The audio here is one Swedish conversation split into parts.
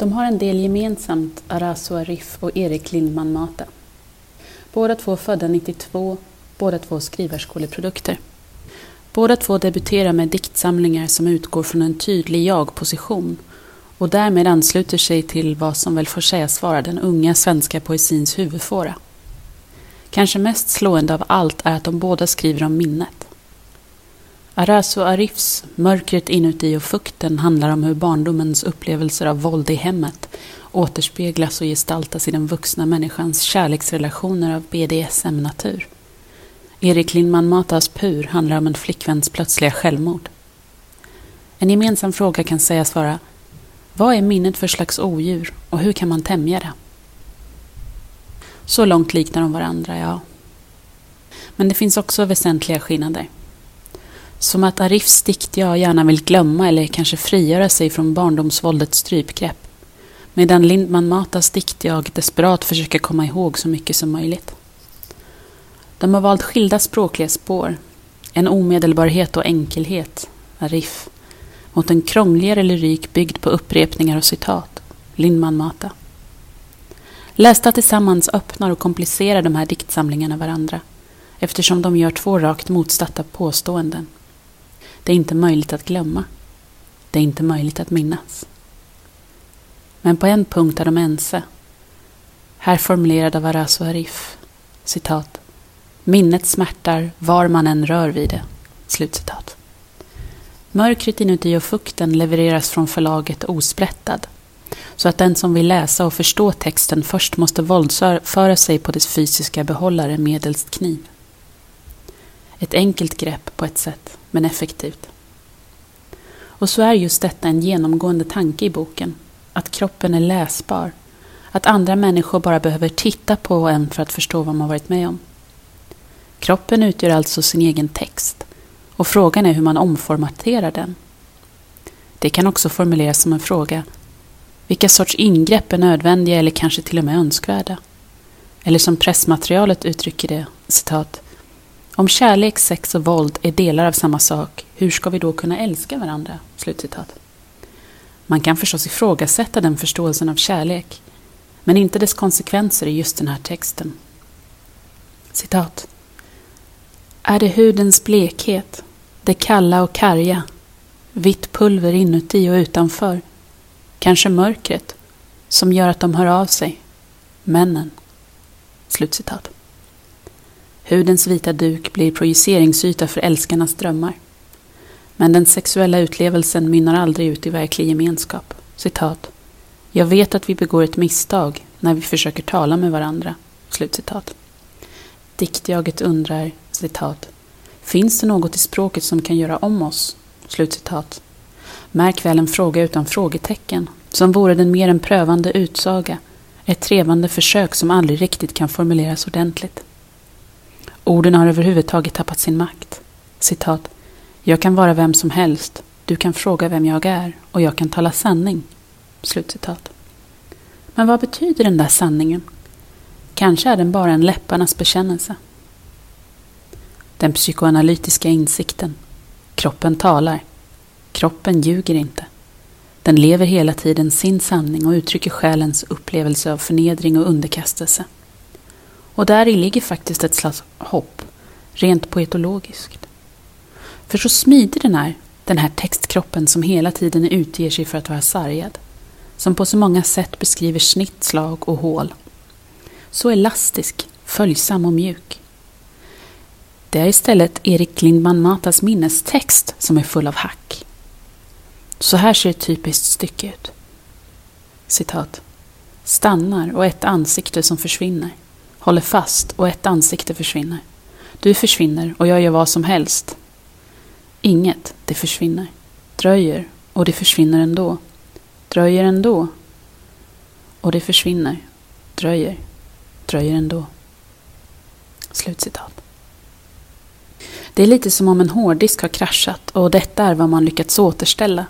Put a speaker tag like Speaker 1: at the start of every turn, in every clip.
Speaker 1: De har en del gemensamt, Arasu Arif och Erik Lindman Mata. Båda två födda 92, båda två skrivarskoleprodukter. Båda två debuterar med diktsamlingar som utgår från en tydlig jag-position och därmed ansluter sig till vad som väl får sägas vara den unga svenska poesins huvudfåra. Kanske mest slående av allt är att de båda skriver om minnet. Arasu Arifs Mörkret inuti och fukten handlar om hur barndomens upplevelser av våld i hemmet återspeglas och gestaltas i den vuxna människans kärleksrelationer av BDSM-natur. Erik Lindman Matas Pur handlar om en flickväns plötsliga självmord. En gemensam fråga kan sägas vara vad är minnet för slags odjur och hur kan man tämja det? Så långt liknar de varandra, ja. Men det finns också väsentliga skillnader. Som att Arifs dikt jag gärna vill glömma eller kanske frigöra sig från barndomsvåldets strypgrepp. Medan Lindman Matas dikt jag desperat försöker komma ihåg så mycket som möjligt. De har valt skilda språkliga spår. En omedelbarhet och enkelhet, Arif, mot en krångligare lyrik byggd på upprepningar och citat, Lindman Mata. Lästa tillsammans öppnar och komplicerar de här diktsamlingarna varandra eftersom de gör två rakt motsatta påståenden. Det är inte möjligt att glömma. Det är inte möjligt att minnas. Men på en punkt är de ense. Här formulerad av Arasu Arif. Citat. Minnet smärtar var man än rör vid det. Slutcitat. Mörkret inuti och fukten levereras från förlaget osprättad. Så att den som vill läsa och förstå texten först måste våldföra sig på dess fysiska behållare medelst kniv. Ett enkelt grepp på ett sätt, men effektivt. Och så är just detta en genomgående tanke i boken. Att kroppen är läsbar. Att andra människor bara behöver titta på en för att förstå vad man varit med om. Kroppen utgör alltså sin egen text. Och frågan är hur man omformaterar den. Det kan också formuleras som en fråga. Vilka sorts ingrepp är nödvändiga eller kanske till och med önskvärda? Eller som pressmaterialet uttrycker det, citat. Om kärlek, sex och våld är delar av samma sak, hur ska vi då kunna älska varandra? Slutcitat. Man kan förstås ifrågasätta den förståelsen av kärlek, men inte dess konsekvenser i just den här texten. Citat. Är det hudens blekhet, det kalla och karga, vitt pulver inuti och utanför, kanske mörkret, som gör att de hör av sig, männen? Slutcitat. Hudens vita duk blir projiceringsyta för älskarnas drömmar. Men den sexuella utlevelsen mynnar aldrig ut i verklig gemenskap. Citat. Jag vet att vi begår ett misstag när vi försöker tala med varandra. Slutcitat. Diktjaget undrar, citat. Finns det något i språket som kan göra om oss? Slutcitat. Märk väl en fråga utan frågetecken, som vore den mer en prövande utsaga, ett trevande försök som aldrig riktigt kan formuleras ordentligt. Orden har överhuvudtaget tappat sin makt. Citat. Jag kan vara vem som helst. Du kan fråga vem jag är och jag kan tala sanning. Slutcitat. Men vad betyder den där sanningen? Kanske är den bara en läpparnas bekännelse. Den psykoanalytiska insikten. Kroppen talar. Kroppen ljuger inte. Den lever hela tiden sin sanning och uttrycker själens upplevelse av förnedring och underkastelse. Och där ligger faktiskt ett slags hopp, rent poetologiskt. För så smidig den är, den här textkroppen som hela tiden utger sig för att vara sargad. Som på så många sätt beskriver snitt, slag och hål. Så elastisk, följsam och mjuk. Det är istället Erik Lindman Matas minnestext som är full av hack. Så här ser ett typiskt stycke ut. Citat. Stannar och ett ansikte som försvinner håller fast och ett ansikte försvinner. Du försvinner och jag gör vad som helst. Inget, det försvinner. Dröjer och det försvinner ändå. Dröjer ändå. Och det försvinner. Dröjer. Dröjer ändå. Slutcitat. Det är lite som om en hårddisk har kraschat och detta är vad man lyckats återställa.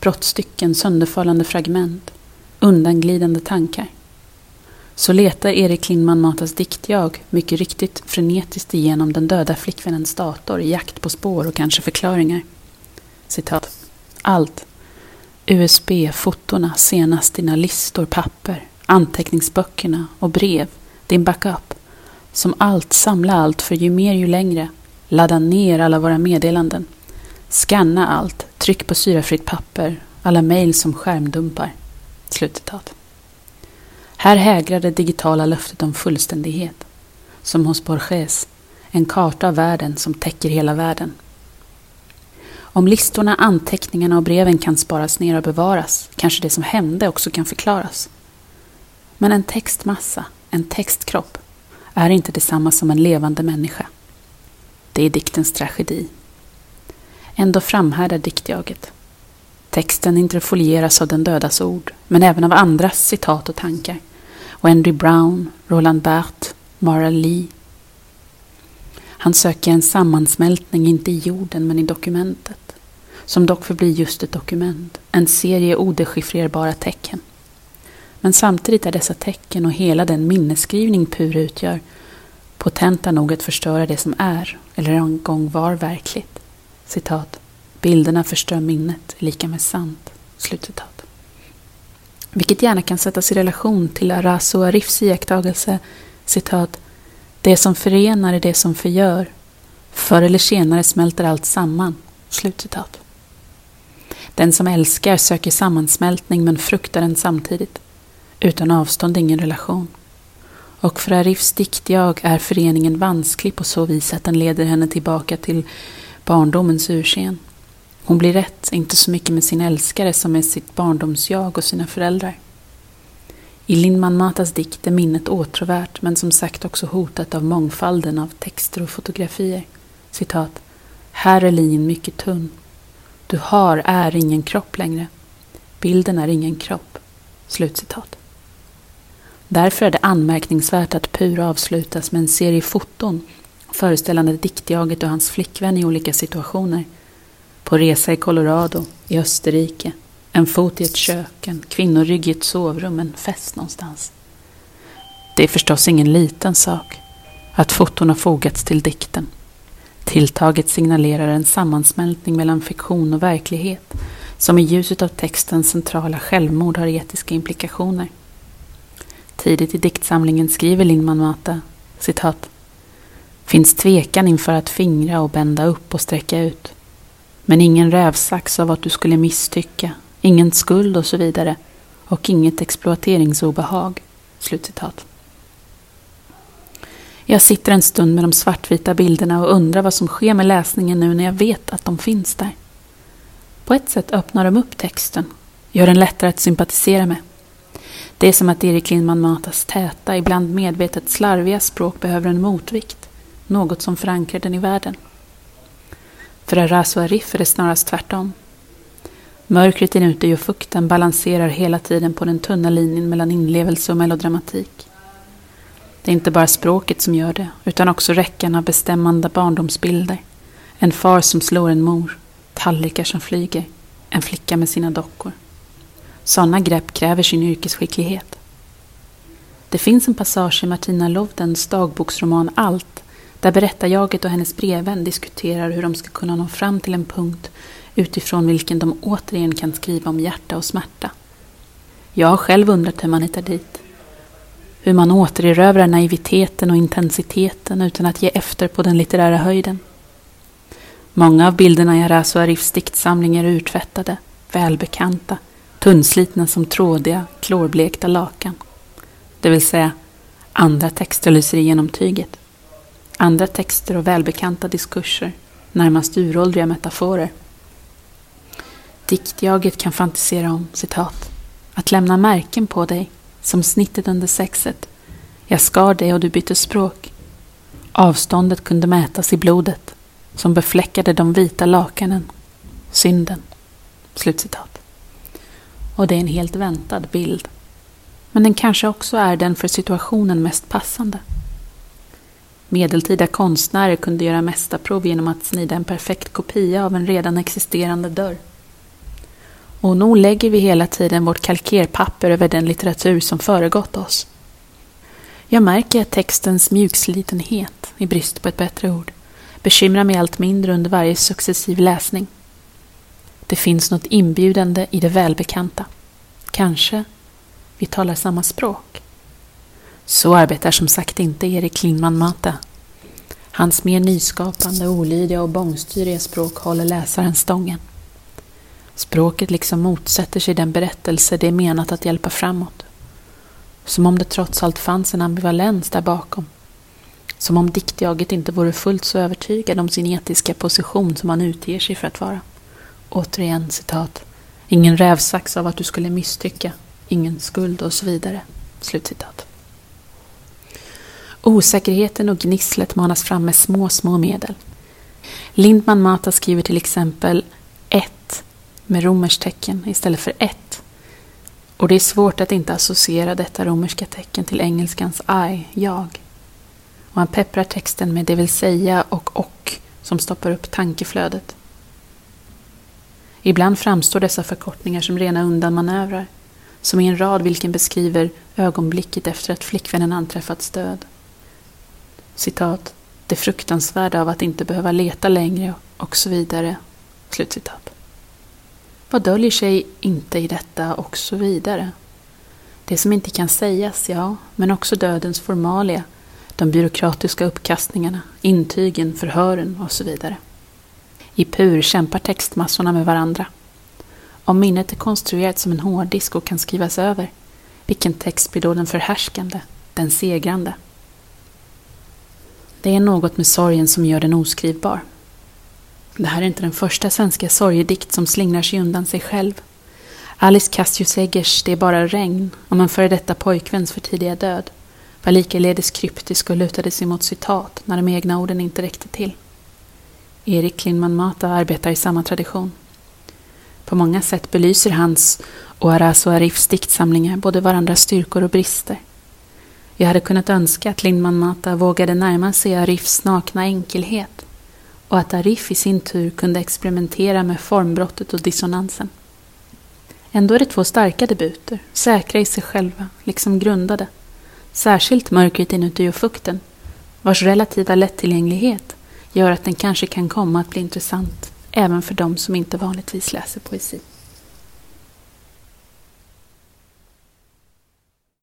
Speaker 1: Brottstycken, sönderfallande fragment, undanglidande tankar så letar Erik Lindman Matas diktjag mycket riktigt frenetiskt igenom den döda flickvännens dator i jakt på spår och kanske förklaringar. Citat. Allt. USB-fotona, senast dina listor, papper, anteckningsböckerna och brev, din backup. Som allt, samla allt, för ju mer ju längre. Ladda ner alla våra meddelanden. Scanna allt, tryck på syrafritt papper, alla mejl som skärmdumpar. Slutcitat. Här hägrar det digitala löftet om fullständighet. Som hos Borges, en karta av världen som täcker hela världen. Om listorna, anteckningarna och breven kan sparas ner och bevaras kanske det som hände också kan förklaras. Men en textmassa, en textkropp, är inte detsamma som en levande människa. Det är diktens tragedi. Ändå framhärdar diktjaget. Texten interfolieras av den dödas ord, men även av andras citat och tankar. Wendy Brown, Roland Barthes, Mara Lee. Han söker en sammansmältning inte i jorden men i dokumentet, som dock förblir just ett dokument, en serie odechiffrerbara tecken. Men samtidigt är dessa tecken och hela den minnesskrivning Pur utgör potenta nog att förstöra det som är, eller en gång var verkligt. Citat. Bilderna förstör minnet, lika med sant. Slutcitat. Vilket gärna kan sättas i relation till Araso Arifs iakttagelse, citat, det som förenar är det som förgör. Förr eller senare smälter allt samman. Slutcitat. Den som älskar söker sammansmältning men fruktar den samtidigt. Utan avstånd ingen relation. Och för Arifs diktjag är föreningen vansklig på så vis att den leder henne tillbaka till barndomens ursken. Hon blir rätt, inte så mycket med sin älskare som med sitt barndomsjag och sina föräldrar. I Lindman Matas dikt är minnet åtråvärt men som sagt också hotat av mångfalden av texter och fotografier. Citat. Här är linjen mycket tunn. Du har är ingen kropp längre. Bilden är ingen kropp. Slutcitat. Därför är det anmärkningsvärt att Pur avslutas med en serie foton föreställande diktjaget och hans flickvän i olika situationer. På resa i Colorado, i Österrike, en fot i ett kök, en kvinnorygg i ett sovrum, en fest någonstans. Det är förstås ingen liten sak att foton har fogats till dikten. Tilltaget signalerar en sammansmältning mellan fiktion och verklighet som i ljuset av textens centrala självmord har etiska implikationer. Tidigt i diktsamlingen skriver Lindman Mata, citat, Finns tvekan inför att fingra och bända upp och sträcka ut. Men ingen rävsax av att du skulle misstycka, ingen skuld och så vidare och inget exploateringsobehag. Slutcitat. Jag sitter en stund med de svartvita bilderna och undrar vad som sker med läsningen nu när jag vet att de finns där. På ett sätt öppnar de upp texten, gör den lättare att sympatisera med. Det är som att Erik Lindman Matas täta, ibland medvetet slarviga språk behöver en motvikt, något som förankrar den i världen. För Arasu Arif är det snarast tvärtom. Mörkret inuti och fukten balanserar hela tiden på den tunna linjen mellan inlevelse och melodramatik. Det är inte bara språket som gör det, utan också räckan av bestämmande barndomsbilder. En far som slår en mor, tallrikar som flyger, en flicka med sina dockor. Sådana grepp kräver sin yrkesskicklighet. Det finns en passage i Martina Lovdens dagboksroman Allt där berättarjaget och hennes brevvän diskuterar hur de ska kunna nå fram till en punkt utifrån vilken de återigen kan skriva om hjärta och smärta. Jag har själv undrat hur man hittar dit. Hur man återerövrar naiviteten och intensiteten utan att ge efter på den litterära höjden. Många av bilderna i Arazo Arifs diktsamling är urtvättade, välbekanta, tunnslitna som trådiga, klorblekta lakan. Det vill säga, andra texter lyser igenom tyget. Andra texter och välbekanta diskurser, närmast uråldriga metaforer. Diktjaget kan fantisera om, citat, att lämna märken på dig, som snittet under sexet. Jag skar dig och du bytte språk. Avståndet kunde mätas i blodet, som befläckade de vita lakanen. Synden. Slutcitat. Och det är en helt väntad bild. Men den kanske också är den för situationen mest passande. Medeltida konstnärer kunde göra mästarprov genom att snida en perfekt kopia av en redan existerande dörr. Och nog lägger vi hela tiden vårt kalkerpapper över den litteratur som föregått oss. Jag märker att textens mjukslitenhet, i brist på ett bättre ord, bekymrar mig allt mindre under varje successiv läsning. Det finns något inbjudande i det välbekanta. Kanske vi talar samma språk. Så arbetar som sagt inte Erik Lindman Mata. Hans mer nyskapande, olydiga och bångstyriga språk håller läsaren stången. Språket liksom motsätter sig den berättelse det är menat att hjälpa framåt. Som om det trots allt fanns en ambivalens där bakom. Som om diktjaget inte vore fullt så övertygad om sin etiska position som han utger sig för att vara. Återigen citat. Ingen rävsax av att du skulle misstycka. Ingen skuld och så vidare. Slutcitat. Osäkerheten och gnisslet manas fram med små, små medel. Lindman Mata skriver till exempel ett med romerstecken istället för ett. Och det är svårt att inte associera detta romerska tecken till engelskans I, jag. Och han pepprar texten med det vill säga och och som stoppar upp tankeflödet. Ibland framstår dessa förkortningar som rena undanmanövrar, som i en rad vilken beskriver ögonblicket efter att flickvännen anträffats död. Citat. Det fruktansvärda av att inte behöva leta längre och så vidare. Slutcitat. Vad döljer sig inte i detta och så vidare? Det som inte kan sägas, ja, men också dödens formalia, de byråkratiska uppkastningarna, intygen, förhören och så vidare. I PUR kämpar textmassorna med varandra. Om minnet är konstruerat som en hårddisk och kan skrivas över, vilken text blir då den förhärskande, den segrande? Det är något med sorgen som gör den oskrivbar. Det här är inte den första svenska sorgedikt som slingrar sig undan sig själv. Alice Cassius Eggers Det är bara regn om en före detta pojkväns för tidiga död var likaledes kryptisk och lutade sig mot citat när de egna orden inte räckte till. Erik Lindman Mata arbetar i samma tradition. På många sätt belyser hans och Arazo Arifs diktsamlingar både varandras styrkor och brister. Jag hade kunnat önska att Lindman Mata vågade närma sig Arifs nakna enkelhet och att Arif i sin tur kunde experimentera med formbrottet och dissonansen. Ändå är det två starka debuter, säkra i sig själva, liksom grundade. Särskilt mörkret inuti och fukten, vars relativa lättillgänglighet gör att den kanske kan komma att bli intressant även för de som inte vanligtvis läser poesi.